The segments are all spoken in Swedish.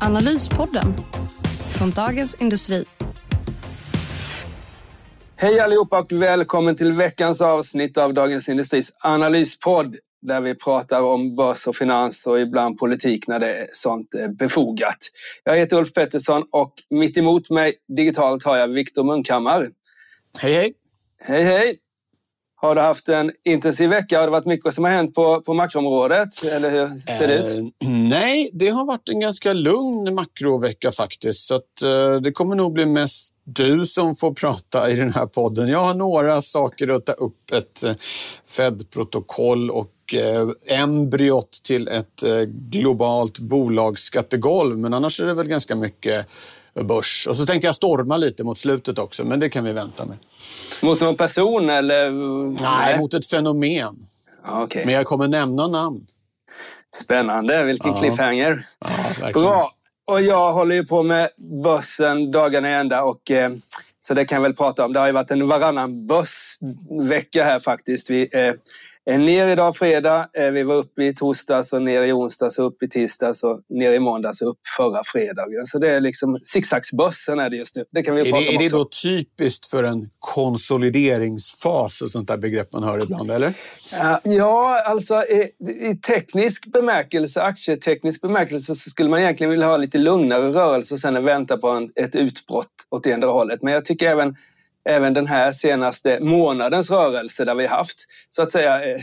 Analyspodden från Dagens Industri. Hej allihopa och välkommen till veckans avsnitt av Dagens Industris analyspodd där vi pratar om börs och finans och ibland politik när det är sånt befogat. Jag heter Ulf Pettersson och mitt emot mig digitalt har jag Viktor Munkhammar. Hej hej! Hej hej! Har du haft en intensiv vecka? Har det varit mycket som har hänt på, på makroområdet? Eller hur ser det ut? Eh, nej, det har varit en ganska lugn makrovecka faktiskt. Så att, eh, det kommer nog bli mest du som får prata i den här podden. Jag har några saker att ta upp. Ett eh, Fed-protokoll och eh, embryot till ett eh, globalt bolagsskattegolv. Men annars är det väl ganska mycket börs. Och så tänkte jag storma lite mot slutet också, men det kan vi vänta med. Mot någon person eller? Nej, mot ett fenomen. Okay. Men jag kommer nämna namn. Spännande, vilken Ja. cliffhanger. Ja, Bra. Och jag håller ju på med börsen dagarna i ända och eh, så det kan jag väl prata om. Det har ju varit en varannan börsvecka här faktiskt. Vi eh, ner idag fredag. Eh, vi var uppe i torsdags och ner i onsdags och upp i tisdags och ner i måndags och upp förra fredagen. Så det är liksom zigzagsbörsen är det just nu. Det kan vi Är prata det, om är det också. då typiskt för en konsolideringsfas och sånt där begrepp man hör ibland, eller? Ja, Ja, alltså i, i teknisk bemärkelse, aktieteknisk bemärkelse, så skulle man egentligen vilja ha lite lugnare rörelse och sen vänta på en, ett utbrott åt det ena hållet. Men jag tycker även, även den här senaste månadens rörelse där vi haft så att säga eh,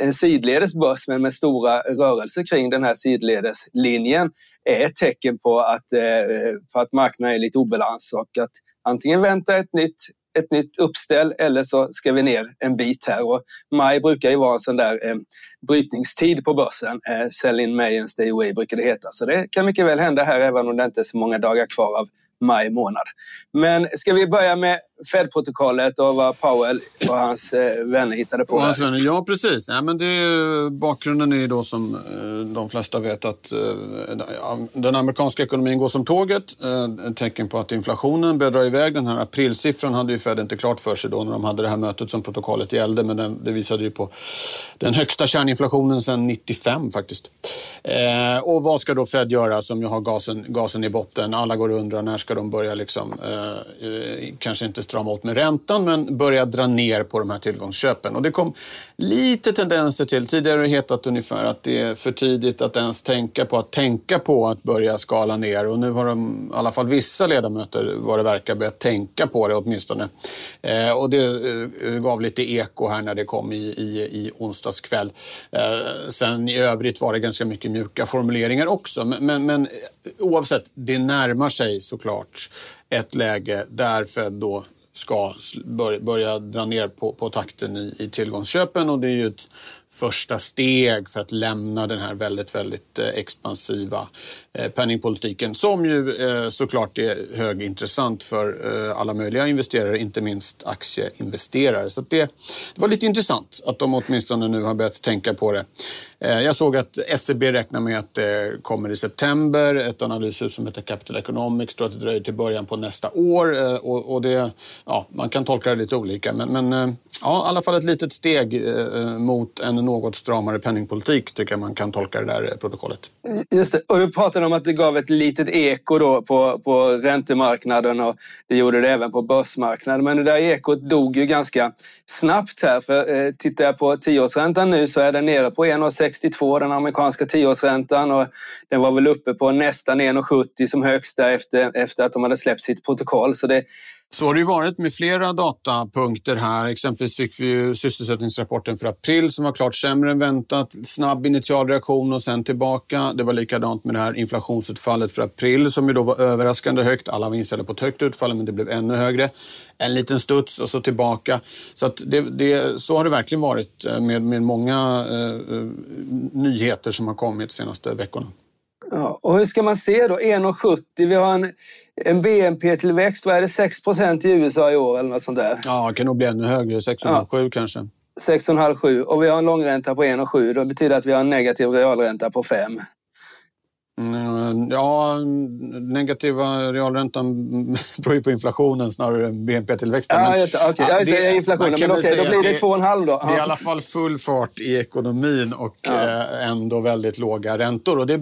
en sidledes börs men med stora rörelser kring den här sidledeslinjen är ett tecken på att, eh, på att marknaden är lite obalans och att antingen vänta ett nytt ett nytt uppställ eller så ska vi ner en bit här. Och maj brukar ju vara en sån där eh, brytningstid på börsen. Eh, sell in May and stay away brukar det heta. Så det kan mycket väl hända här även om det inte är så många dagar kvar av maj månad. Men ska vi börja med Fed-protokollet och vad Powell och hans eh, vänner hittade på? Ja, där? Sven, ja, precis. Nej, men det, bakgrunden är ju då som eh, de flesta vet att eh, den amerikanska ekonomin går som tåget. Ett tecken på att inflationen börjar dra iväg. Den här aprilsiffran hade ju Fed inte klart för sig då när de hade det här mötet som protokollet gällde. Men den, det visade ju på den högsta kärninflationen sedan 95 faktiskt. Och vad ska då Fed göra som ju har gasen, gasen i botten? Alla går och undrar när ska de börja liksom, kanske inte strama åt med räntan men börja dra ner på de här tillgångsköpen. Och det kom lite tendenser till. Tidigare har det hetat ungefär att det är för tidigt att ens tänka på att tänka på att börja skala ner. Och nu har de, i alla fall vissa ledamöter vad det verkar börjat tänka på det åtminstone. Eh, och det eh, gav lite eko här när det kom i, i, i onsdags kväll. Eh, sen i övrigt var det ganska mycket mjuka formuleringar också. Men, men, men oavsett, det närmar sig såklart ett läge där Fed då ska börja dra ner på, på takten i, i tillgångsköpen. Och det är ju ett första steg för att lämna den här väldigt, väldigt eh, expansiva eh, Eh, penningpolitiken som ju eh, såklart är högintressant för eh, alla möjliga investerare, inte minst aktieinvesterare. Så det, det var lite intressant att de åtminstone nu har börjat tänka på det. Jag såg att SEB räknar med att det kommer i september. Ett analyshus som heter Capital Economics tror att det dröjer till början på nästa år. Och, och det, ja, man kan tolka det lite olika, men, men ja, i alla fall ett litet steg mot en något stramare penningpolitik tycker jag man kan tolka det där protokollet. Just det. Och du pratar om att det gav ett litet eko då på, på räntemarknaden och det gjorde det även på börsmarknaden. Men det där ekot dog ju ganska snabbt här. För eh, tittar jag på tioårsräntan nu så är den nere på 1,62 den amerikanska tioårsräntan och den var väl uppe på nästan 1,70 som högst där efter, efter att de hade släppt sitt protokoll. Så det, så har det ju varit med flera datapunkter här. Exempelvis fick vi ju sysselsättningsrapporten för april som var klart sämre än väntat. Snabb initial reaktion och sen tillbaka. Det var likadant med det här inflationsutfallet för april som ju då var överraskande högt. Alla var inställda på ett högt utfall men det blev ännu högre. En liten studs och så tillbaka. Så, att det, det, så har det verkligen varit eh, med, med många eh, eh, nyheter som har kommit de senaste veckorna. Ja, och hur ska man se då? 1,70. Vi har en, en BNP-tillväxt, vad är det, 6% i USA i år eller något sånt där? Ja, det kan nog bli ännu högre. 6,7 ja. kanske. 6,5-7 och vi har en långränta på 1,7. Det betyder att vi har en negativ realränta på 5. Mm, ja, negativa realräntan beror ju på inflationen snarare än BNP-tillväxten. Ja, just det. Okay. Ja, just det, inflationen. Men okej, okay, då blir det 2,5 då. Det är i alla fall full fart i ekonomin och ja. Eh, ändå väldigt låga räntor. Och det,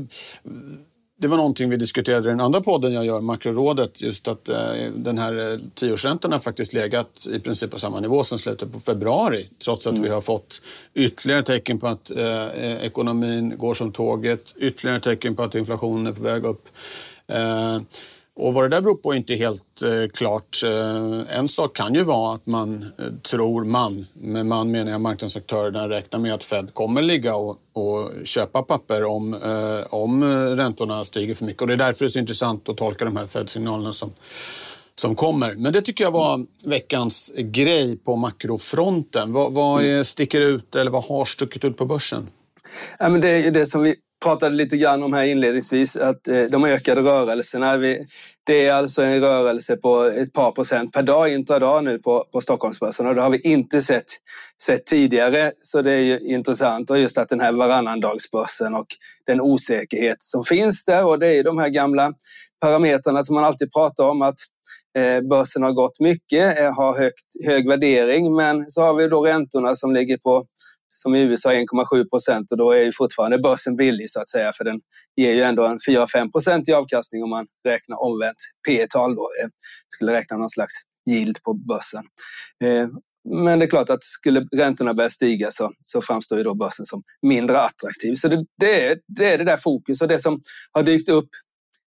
det var någonting vi diskuterade i den andra podden jag gör, Makrorådet, just att eh, den här eh, tioårsräntan har faktiskt legat i princip på samma nivå som slutet på februari, trots att mm. vi har fått ytterligare tecken på att eh, ekonomin går som tåget, ytterligare tecken på att inflationen är på väg upp. Eh, och vad det där beror på är inte helt eh, klart. Eh, en sak kan ju vara att man eh, tror man, med man menar jag marknadsaktörerna, räknar med att Fed kommer ligga och, och köpa papper om, eh, om eh, räntorna stiger för mycket. Och det är därför det är så intressant att tolka de här Fed-signalerna som, som kommer. Men det tycker jag var veckans grej på makrofronten. Vad, vad är, sticker ut eller vad har stuckit ut på börsen? Ja, men det är det som vi pratade lite grann om här inledningsvis, att eh, de ökade rörelserna. Det är alltså en rörelse på ett par procent per dag, intradag nu på, på Stockholmsbörsen och det har vi inte sett, sett tidigare. Så det är ju intressant och just att den här varannandagsbörsen och den osäkerhet som finns där och det är de här gamla parametrarna som man alltid pratar om att eh, börsen har gått mycket, eh, har högt, hög värdering men så har vi då räntorna som ligger på som i USA 1,7 procent och då är ju fortfarande börsen billig så att säga för den ger ju ändå en 4-5 procent i avkastning om man räknar omvänt P tal då. Eh, skulle räkna någon slags yield på börsen. Eh, men det är klart att skulle räntorna börja stiga så, så framstår ju då börsen som mindre attraktiv. Så det, det, är, det är det där fokus och det som har dykt upp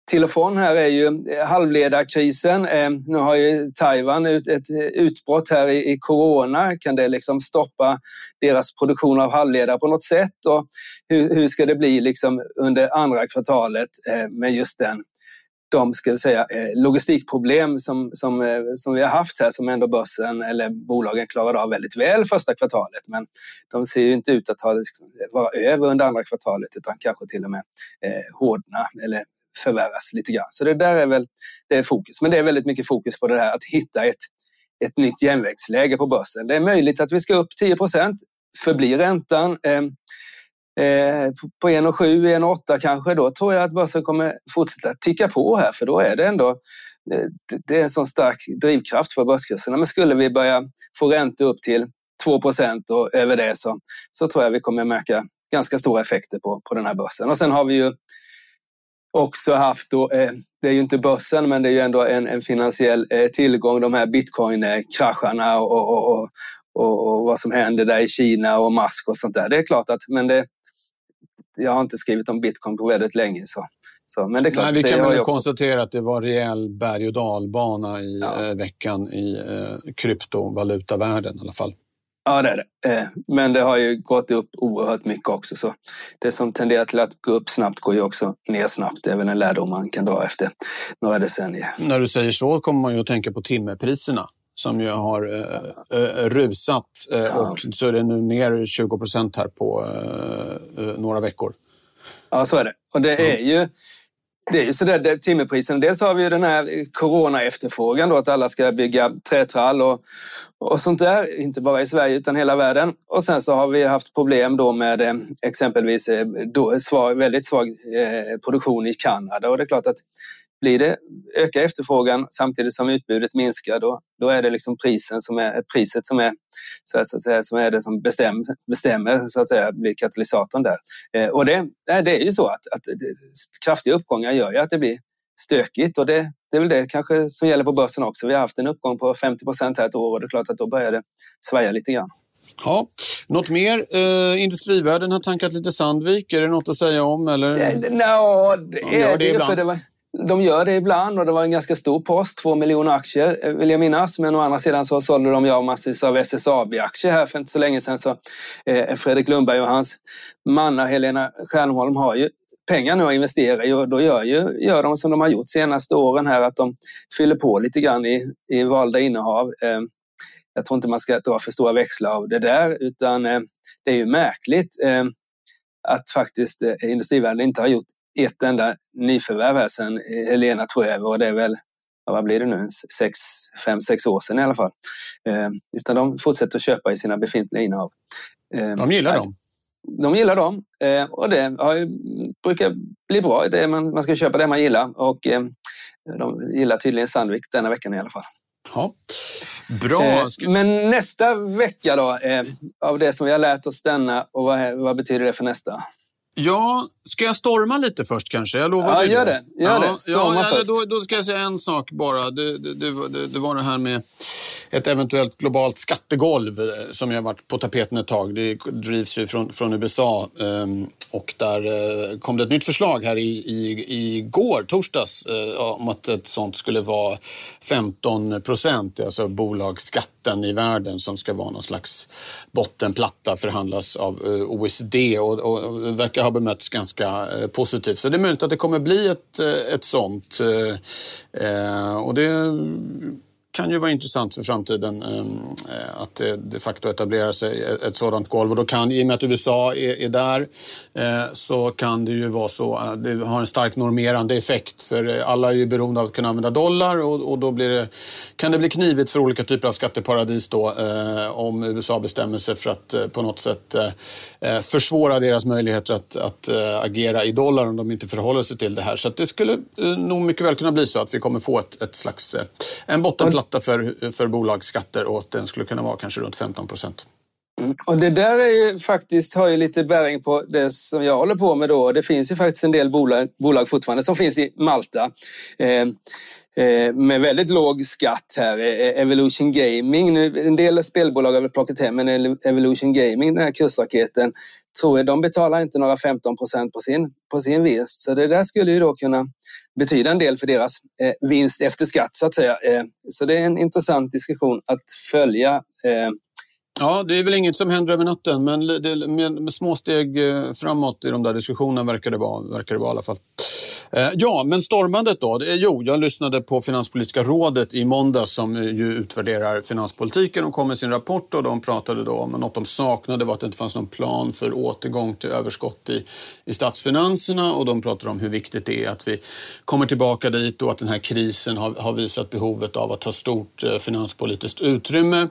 till och från här är ju eh, halvledarkrisen. Eh, nu har ju Taiwan ett eh, utbrott här i corona. Kan det liksom stoppa deras produktion av halvledare på något sätt? Och hur, ska det bli liksom under andra kvartalet med just den de ska vi säga, logistikproblem som, som, som vi har haft här som ändå börsen eller bolagen klarade av väldigt väl första kvartalet. Men de ser ju inte ut att ha, liksom, vara över under andra kvartalet utan kanske till och med eh, hårdna eller förvärras lite grann. Så det där är väl det är fokus. Men det är väldigt mycket fokus på det här att hitta ett, ett nytt jämväxtläge på börsen. Det är möjligt att vi ska upp 10 procent. Förblir räntan eh, eh, på 1,7, 1,8 kanske, då tror jag att börsen kommer fortsätta ticka på här, för då är det ändå eh, det är en sån stark drivkraft för börskurserna. Men skulle vi börja få räntor upp till 2 procent och över det så, så tror jag vi kommer märka ganska stora effekter på, på den här börsen. Och sen har vi ju också haft, då, eh, det är ju inte börsen, men det är ju ändå en, en finansiell eh, tillgång, de här bitcoin-krascharna och, och, och, och, vad som händer där i Kina och Musk och sånt där. Det är klart att, men det, jag har inte skrivit om bitcoin på väldigt länge. Så. Så, men det är klart, Nej, vi kan väl konstatera att det var rejäl berg och dalbana i ja. eh, veckan i eh, kryptovalutavärlden i alla fall. Ja, det är det. Eh, men det har ju gått upp oerhört mycket också. Så det som tenderar till att gå upp snabbt går ju också ner snabbt. Det är väl en lärdom man kan dra efter några decennier. När du säger så kommer man ju att tänka på timmerpriserna som ju har eh, eh rusat eh, ja. och så är det nu ner 20 procent här på eh, eh, några veckor. Ja, så är det. Och det är ju det är ju sådär timmerprisen. Dels har vi ju den här corona-efterfrågan då att alla ska bygga trätrall och, och sånt där. Inte bara i Sverige utan hela världen. Och sen så har vi haft problem då med eh, exempelvis eh, då, svag, väldigt svag eh, produktion i Kanada och det är klart att blir det ökar efterfrågan samtidigt som utbudet minskar, då, då är det liksom prisen som är, priset som är, så att säga, som är det som bestäm, bestämmer, så att säga, blir katalysatorn där. Eh, och det, det är ju så att, att kraftiga uppgångar gör ju att det blir stökigt och det, det är väl det kanske som gäller på börsen också. Vi har haft en uppgång på 50 procent här ett år och det är klart att då börjar det svaja lite grann. Ja, något mer? Eh, industrivärlden har tankat lite Sandvik. Är det något att säga om? Eller? Det, no, det är det, det för det var, de gör det ibland och det var en ganska stor post, två miljoner aktier eh, vill jag minnas. Men å andra sidan så sålde de av massvis av SSAB-aktier här för inte så länge sedan. Så, eh, Fredrik Lundberg och hans manna Helena Stjernholm har ju pengar nu att investera i och då gör, ju, gör de som de har gjort senaste åren här att de fyller på lite grann i, i valda innehav. Eh, jag tror inte man ska dra för stora växlar av det där utan eh, det är ju märkligt eh, att faktiskt industrivärlden inte har gjort ett enda nyförvärv här sen Helena tog över och det är väl vad blir det nu, sex, fem, sex år sedan i alla fall. Eh, utan de fortsätter att köpa i sina befintliga innehav. Eh, de gillar dem? De gillar dem eh, och det har, brukar bli bra. Det man, man ska köpa det man gillar och eh, de gillar tydligen Sandvik denna veckan i alla fall. Ja. Bra. Eh, men nästa vecka då, av det som vi har lärt oss denna och vad, vad betyder det för nästa? Ja, ska jag storma lite först kanske? Jag lovar ja, gör det. Gör ja, det. Storma ja, först. Då, då, ska jag säga en sak bara. Det, det, det, det, var det här med ett eventuellt globalt skattegolv eh, som har varit på tapeten ett tag. Det drivs ju från, från USA ehm, och där eh, kom det ett nytt förslag här i, i, igår, torsdags, eh, om att ett sånt skulle vara 15 procent, alltså bolagsskatten i världen som ska vara någon slags bottenplatta förhandlas av OECD och, och, och verkar ha bemötts ganska ganska eh, positivt. Så det är möjligt att det kommer bli ett, eh, ett sånt. Eh, och det kan ju vara intressant för framtiden ehm, eh, att det de facto etablerar sig ett sådant golv. Och då kan, i och med att USA är, är där, eh, så kan det ju vara så att det har en starkt normerande effekt. För eh, alla är ju beroende av att kunna använda dollar och, och då blir det, kan det bli knivigt för olika typer av skatteparadis då eh, om USA bestämmer sig för att eh, på något sätt försvåra deras möjligheter att, att agera i dollar om de inte förhåller sig till det här. Så det skulle nog mycket väl kunna bli så att vi kommer få ett, ett slags, en bottenplatta platta för, för bolagsskatter och att den skulle kunna vara kanske runt 15 procent. Mm. Och det där är ju faktiskt, har ju lite bäring på det som jag håller på med då. Det finns ju faktiskt en del bolag, bolag fortfarande som finns i Malta. Eh, eh med väldigt låg skatt här. Eh, eh, Evolution Gaming, nu, en del spelbolag har väl plockat hem, men Evolution Gaming, den här kursraketen, tror jag, de betalar inte några 15 procent på sin, på sin vinst. Så det där skulle ju då kunna betyda en del för deras eh, vinst efter skatt så att säga. Eh, så det är en intressant diskussion att följa. Eh. Ja, det är väl inget som händer över natten, men det, med, med små steg eh, framåt i de där diskussionerna verkar det vara, verkar det vara i alla fall. Eh, ja, men stormandet då? Jo, jag lyssnade på Finanspolitiska rådet i måndag som eh, ju utvärderar finanspolitiken. De kom med sin rapport och de pratade då om att något de saknade var att det inte fanns någon plan för återgång till överskott i, i statsfinanserna och de pratade om hur viktigt det är att vi kommer tillbaka dit och att den här krisen har, har visat behovet av att ha stort eh, finanspolitiskt utrymme.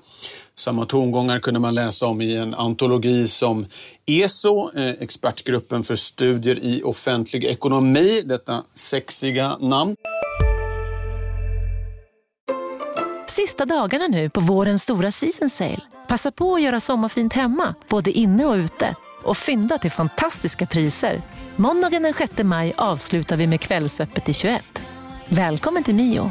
Samma tongångar kunde man läsa om i en antologi som ESO, eh, expertgruppen för studier i offentlig ekonomi, detta sexiga namn. Sista dagarna nu på vårens stora season sale. Passa på att göra sommarfint hemma, både inne och ute. Och fynda till fantastiska priser. Måndagen den 6 maj avslutar vi med Kvällsöppet i 21. Välkommen till Mio.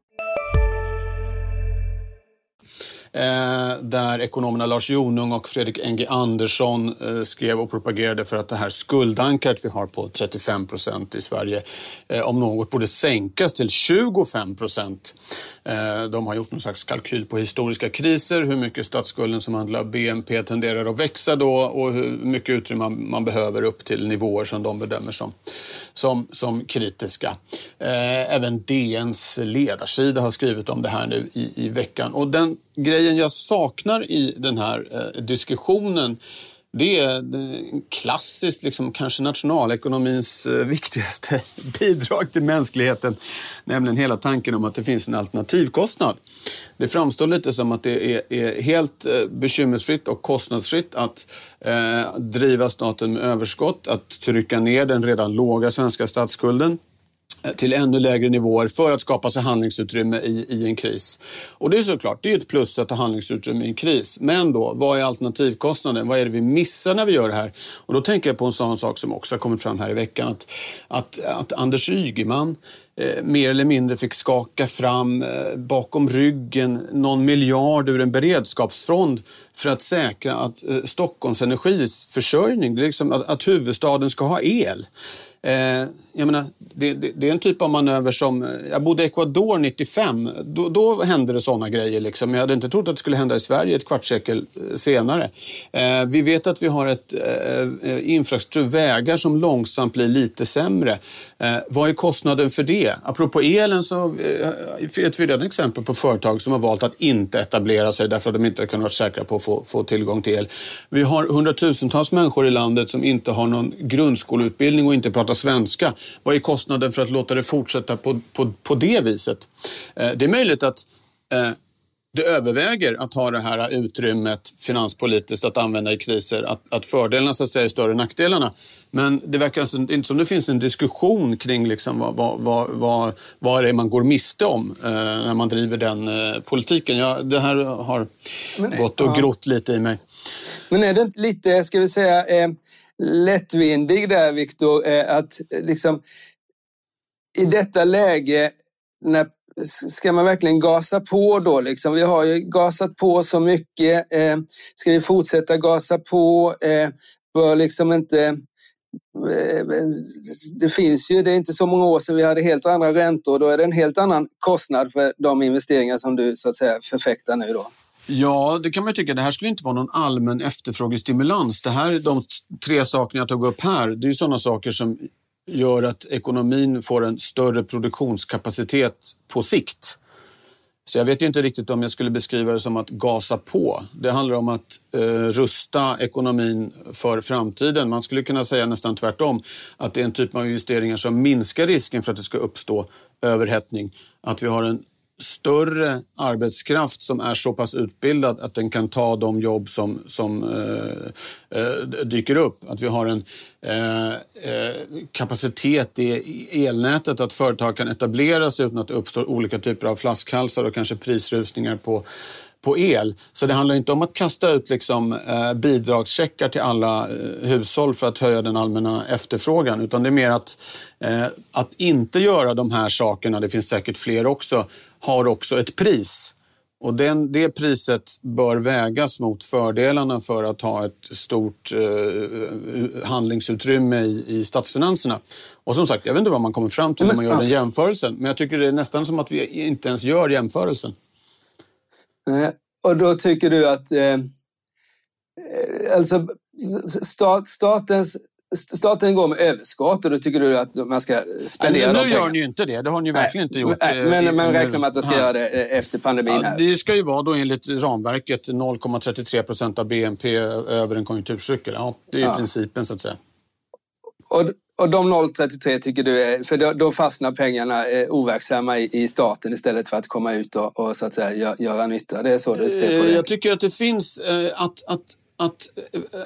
Eh, där ekonomerna Lars Jonung och Fredrik Enge Andersson eh, skrev och propagerade för att det här skuldankaret vi har på 35 procent i Sverige eh, om något borde sänkas till 25 procent. De har gjort någon slags kalkyl på historiska kriser, hur mycket statsskulden som andel av BNP tenderar att växa då och hur mycket utrymme man behöver upp till nivåer som de bedömer som, som, som kritiska. Eh, även DNs ledarsida har skrivit om det här nu i, i veckan. Och den grejen jag saknar i den här eh, diskussionen det är klassiskt, liksom, kanske nationalekonomins eh, viktigaste bidrag till mänskligheten. Nämligen hela tanken om att det finns en alternativkostnad. Det framstår lite som att det är, är helt eh, bekymmersfritt och kostnadsfritt att eh, driva staten med överskott, att trycka ner den redan låga svenska statsskulden till ännu lägre nivåer för att skapa sig handlingsutrymme i, i en kris. Och det är såklart, det är ett plus att ha handlingsutrymme i en kris. Men då, vad är alternativkostnaden? Vad är det vi missar när vi gör det här? Och då tänker jag på en sån sak som också har kommit fram här i veckan. Att, att, att Anders Ygeman eh, mer eller mindre fick skaka fram eh, bakom ryggen någon miljard ur en beredskapsfond för att säkra att eh, Stockholms energiförsörjning, liksom att, att huvudstaden ska ha el. Eh, jag menar, det, det, det, är en typ av manöver som... Eh, jag bodde i Ecuador 95. Då, då hände det såna grejer. Liksom. Jag hade inte trott att det skulle hända i Sverige ett kvartssekel eh, senare. Eh, vi vet att vi har ett eh, eh, infrastruktur, vägar som långsamt blir lite sämre. Eh, vad är kostnaden för det? Apropå elen så eh, vet vi redan exempel på företag som har valt att inte etablera sig därför att de inte har kunnat vara säkra på att få, få tillgång till el. Vi har hundratusentals människor i landet som inte har någon grundskoleutbildning och inte pratar svenska. Vad är kostnaden för att låta det fortsätta på, på, på det viset? Eh, det är möjligt att eh, det överväger att ha det här utrymmet finanspolitiskt att använda i kriser, att, att fördelarna så att säga är större än nackdelarna. Men det verkar alltså inte som det finns en diskussion kring liksom vad, vad, vad, vad, vad det är man går miste om eh, när man driver den eh, politiken. Ja, det här har Men, gått och ja. grott lite i mig. Men är det inte lite, ska vi säga, eh, lättvindig där, Viktor, eh, att eh, liksom i detta läge när ska man verkligen gasa på då? Liksom? Vi har ju gasat på så mycket. Eh, ska vi fortsätta gasa på? Bör liksom inte... Det finns ju, det är inte så många år sedan vi hade helt andra räntor. Då är det en helt annan kostnad för de investeringar som du så att säga förfäktar nu då. Ja, det kan man tycka. Det här skulle inte vara någon allmän efterfrågestimulans. Det här, de tre sakerna jag tog upp här, det är sådana saker som gör att ekonomin får en större produktionskapacitet på sikt. Så jag vet inte riktigt om jag skulle beskriva det som att gasa på. Det handlar om att eh, rusta ekonomin för framtiden. Man skulle kunna säga nästan tvärtom. Att det är en typ av investeringar som minskar risken för att det ska uppstå överhettning. Att vi har en större arbetskraft som är så pass utbildad att den kan ta de jobb som, som eh, eh, dyker upp. Att vi har en eh, eh kapacitet i elnätet, att företag kan etablera sig utan att det uppstår olika typer av flaskhalsar och kanske prisrusningar på på el. Så det handlar inte om att kasta ut liksom, eh, bidragscheckar till alla eh, hushåll för att höja den allmänna efterfrågan, utan det är mer att, eh, att inte göra de här sakerna, det finns säkert fler också, har också ett pris. Och den, det priset bör vägas mot fördelarna för att ha ett stort eh, handlingsutrymme i, i statsfinanserna. Och som sagt, jag vet inte vad man kommer fram till när man gör den jämförelsen. Men jag tycker det är nästan som att vi inte ens gör jämförelsen. Och då tycker du att eh, eh alltså, stat, statens staten går med överskott och då tycker du att man ska spendera Nej, Nu gör ni ju inte det. Det har ni ju verkligen inte gjort. Nej, men eh, man räknar med att de ska göra det eh, efter pandemin. Ja, det ska ju vara då enligt ramverket 0,33 procent av BNP över en konjunkturcykel. Ja, det är ja. principen så att säga. Och, och de 0,33 tycker du är, för då, då fastnar pengarna eh, overksamma i, i staten istället för att komma ut och, och så att säga gör, göra nytta. Det är så du ser på det? Jag tycker att det finns eh, att, att, att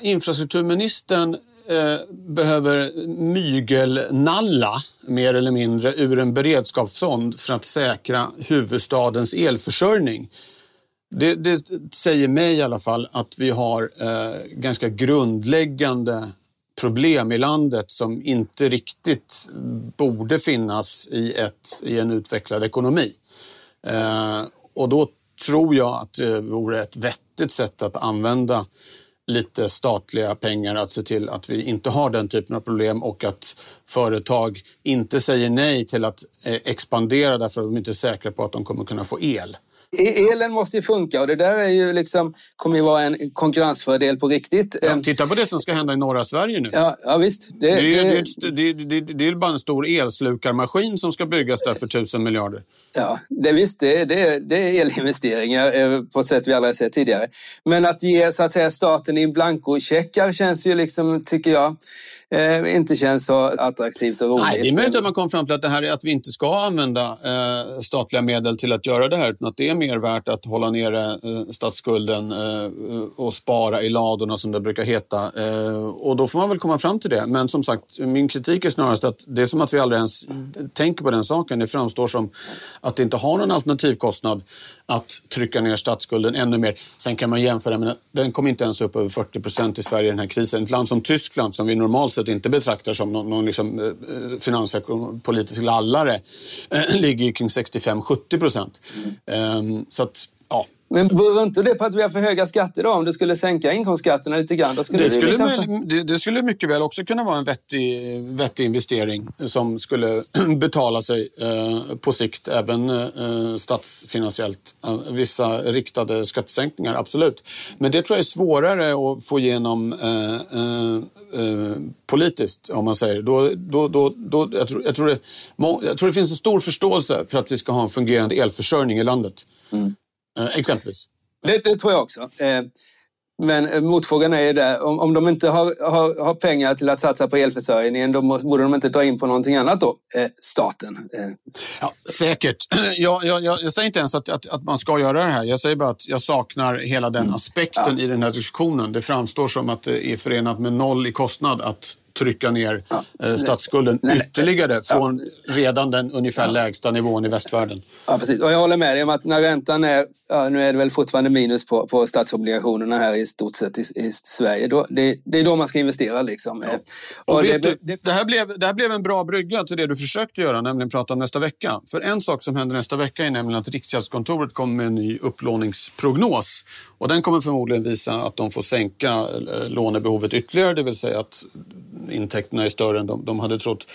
infrastrukturministern Eh, behöver mygelnalla mer eller mindre ur en beredskapsfond för att säkra huvudstadens elförsörjning. Det, det säger mig i alla fall att vi har eh, ganska grundläggande problem i landet som inte riktigt borde finnas i, ett, i en utvecklad ekonomi. Eh, och då tror jag att det vore ett vettigt sätt att använda lite statliga pengar att se till att vi inte har den typen av problem och att företag inte säger nej till att eh, expandera därför att de inte är säkra på att de kommer kunna få el. E-, elen måste ju funka och det där är ju liksom, kommer ju vara en konkurrensfördel på riktigt. Ja, titta på det som ska hända i norra Sverige nu. Ja, ja visst. Det, det, det, det, det är bara en stor elslukarmaskin som ska byggas där för tusen miljarder. Ja, det visst, det, det, det är elinvesteringar eh, på ett sätt vi aldrig sett tidigare. Men att ge så att säga staten in blankocheckar känns ju liksom, tycker jag, eh, inte känns så attraktivt och roligt. Nej, det är möjligt att man kom fram till att det här är att vi inte ska använda eh, statliga medel till att göra det här, utan att det är mer värt att hålla nere eh, statsskulden eh, och spara i ladorna som det brukar heta. Eh, och då får man väl komma fram till det. Men som sagt, min kritik är snarast att det är som att vi aldrig ens tänker på den saken. Det framstår som att inte har någon alternativkostnad att trycka ner statsskulden ännu mer. Sen kan man jämföra, men den kom inte ens upp över 40 procent i Sverige i den här krisen. Ett land som Tyskland, som vi normalt sett inte betraktar som någon, någon liksom, eh, finanspolitisk lallare, eh, ligger kring 65-70 procent. Mm. Um, så att, ja, Men beror inte det på att vi har för höga skatter då? Om du skulle sänka inkomstskatterna lite grann, då skulle det, det, skulle, liksom... det, det, skulle mycket väl också kunna vara en vettig, vettig investering som skulle betala sig eh, på sikt, även eh, statsfinansiellt. Vissa riktade skattesänkningar, absolut. Men det tror jag är svårare att få igenom eh, eh, eh politiskt, om man säger. Då, då, då, då, jag, tror, jag, tror det, jag tror det finns en stor förståelse för att vi ska ha en fungerande elförsörjning i landet. Mm. Eh, exempelvis. Det, det, tror jag också. Eh, men eh, motfrågan är ju där, om, om de inte har, har, har, pengar till att satsa på elförsörjningen, då borde de inte dra in på någonting annat då, staten? Ja, säkert. Jag, jag, jag, säger inte ens att, att, att, man ska göra det här. Jag säger bara att jag saknar hela den mm. aspekten ja. i den här diskussionen. Det framstår som att det är förenat med noll i kostnad att trycka ner ja. statsskulden nej, nej, ytterligare från redan den ungefär lägsta nivån i västvärlden. Ja, precis. Och jag håller med dig om att när räntan är, ja, nu är det väl fortfarande minus på, på statsobligationerna här i stort sett i, i Sverige. Då, det, det, är då man ska investera. Liksom. Ja. Och, och det, du, det, det, här blev, det här blev en bra brygga till det du försökte göra, nämligen prata om nästa vecka. För en sak som händer nästa vecka är nämligen att Riksgäldskontoret kommer med en ny upplåningsprognos. Och den kommer förmodligen visa att de får sänka eh, lånebehovet ytterligare, det vill säga att intäkterna är större än de, de hade trott.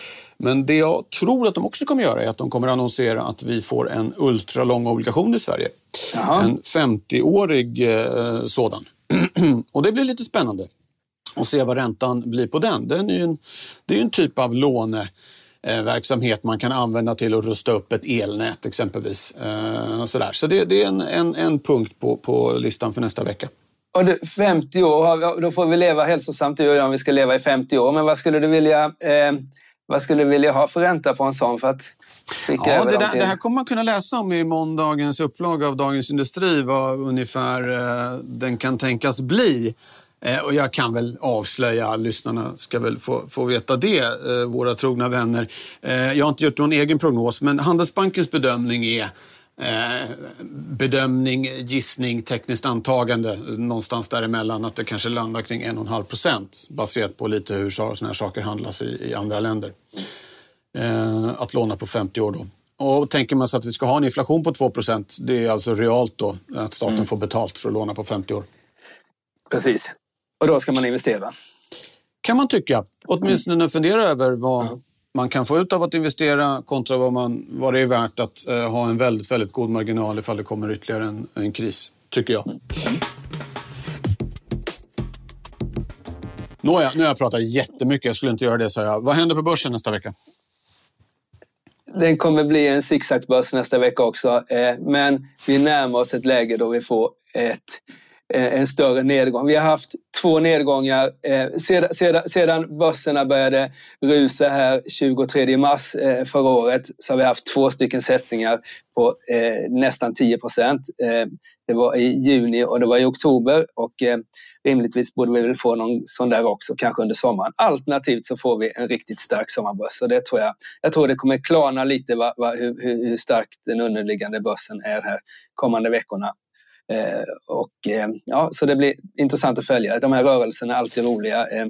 Men det jag tror att de också kommer göra är att de kommer annonsera att vi får en ultralång obligation i Sverige. Jaha. En 50-årig eh, sådan. och det blir lite spännande att se vad räntan blir på den. den är en, det är en typ av låneverksamhet man kan använda till att rusta upp ett elnät exempelvis. Eh, sådär. Så det, det är en, en, en punkt på, på listan för nästa vecka. Och du, 50 år, då får vi leva hälsosamt du och jag om vi ska leva i 50 år. Men vad skulle du vilja, eh, vad skulle du vilja ha för ränta på en sån för att skicka ja, det, där, det här kommer man kunna läsa om i måndagens upplaga av Dagens Industri, vad ungefär eh, den kan tänkas bli. Eh, och jag kan väl avslöja, lyssnarna ska väl få, få veta det, eh, våra trogna vänner. Eh, jag har inte gjort någon egen prognos, men Handelsbankens bedömning är bedömning, gissning, tekniskt antagande någonstans däremellan att det kanske landar kring 1,5 procent baserat på lite hur sådana här saker handlas i, i andra länder. Eh, att låna på 50 år då. Och tänker man sig att vi ska ha en inflation på 2 procent, det är alltså realt då att staten mm. får betalt för att låna på 50 år. Precis. Och då ska man investera? Kan man tycka. Åtminstone mm. fundera över vad, man kan få ut av att investera kontra vad, man, vad det är värt att eh, ha en väldigt, väldigt god marginal ifall det kommer ytterligare en, en kris, tycker jag. Nåja, nu har jag pratat jättemycket. Jag skulle inte göra det, sa jag. Vad händer på börsen nästa vecka? Den kommer bli en zigzagbörs nästa vecka också. Eh, men vi närmar oss ett läge då vi får ett Eh, en större nedgång. Vi har haft två nedgångar eh, sedan, sedan, sedan börserna började rusa här 23 mars eh, förra året så har vi haft två stycken sättningar på nästan 10 procent. Det var i juni och det var i oktober och rimligtvis borde vi väl få någon sån där också, kanske under sommaren. Alternativt så får vi en riktigt stark sommarbörs och det tror jag. Jag tror det kommer klarna lite va, va, hur, hur stark den underliggande börsen är här kommande veckorna. Eh, och, eh, ja, så det blir intressant att följa. De här rörelserna är alltid roliga. Eh,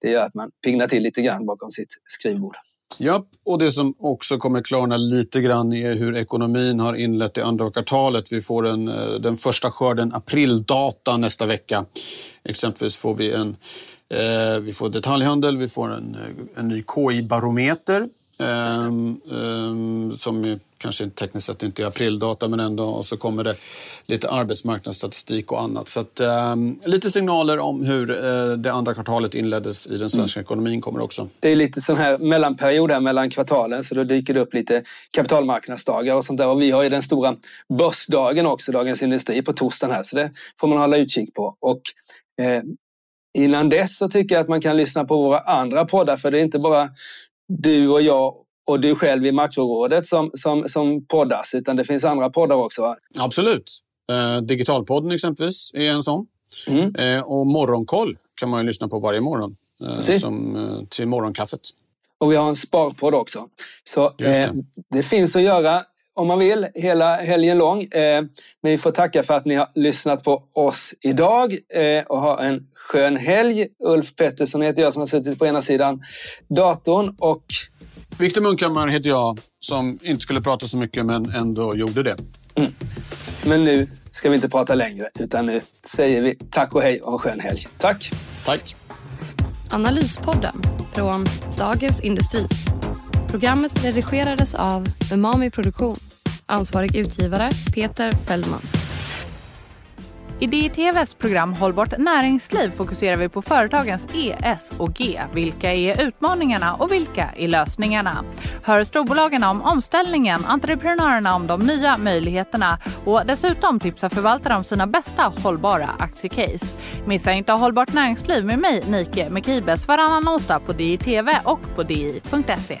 det gör att man pignar till lite grann bakom sitt skrivbord. Ja, och det som också kommer klarna lite grann är hur ekonomin har inlett det andra kvartalet. Vi får en, den första skörden aprildata nästa vecka. Exempelvis får vi en vi får detaljhandel, vi får en, en ny KI-barometer eh, eh, som kanske tekniskt sett inte är aprildata men ändå. Och så kommer det lite arbetsmarknadsstatistik och annat. Så att, eh, lite signaler om hur eh, det andra kvartalet inleddes i den svenska mm. ekonomin kommer också. Det är lite sån här mellanperiod här mellan kvartalen så då dyker det upp lite kapitalmarknadsdagar och sånt där. Och vi har ju den stora börsdagen också, Dagens Industri, på torsdagen här. Så det får man hålla utkik på. Och, eh, Innan dess så tycker jag att man kan lyssna på våra andra poddar för det är inte bara du och jag och du själv i Makrorådet som, som, som poddas, utan det finns andra poddar också? Va? Absolut. Eh, Digitalpodden exempelvis är en sån. Mm. Eh, och Morgonkoll kan man ju lyssna på varje morgon eh, som, eh, till morgonkaffet. Och vi har en sparpodd också. Så det. Eh, det. finns att göra om man vill hela helgen lång. Eh, men vi får tacka för att ni har lyssnat på oss idag och ha en skön helg. Ulf Pettersson heter jag som har suttit på ena sidan datorn och Viktor Munkhammar heter jag, som inte skulle prata så mycket men ändå gjorde det. Mm. Men nu ska vi inte prata längre, utan nu säger vi tack och hej och en skön helg. Tack! Tack! Analyspodden från Dagens Industri. Programmet redigerades av Umami Produktion. Ansvarig utgivare Peter Fellman. I DITVs program Hållbart näringsliv fokuserar vi på företagens E, S och G. Vilka är utmaningarna och vilka är lösningarna? Hör storbolagen om omställningen, entreprenörerna om de nya möjligheterna och dessutom tipsar förvaltare om sina bästa hållbara aktiecase. Missa inte Hållbart näringsliv med mig, Nike Mekibes, varannan onsdag på DITV och på di.se.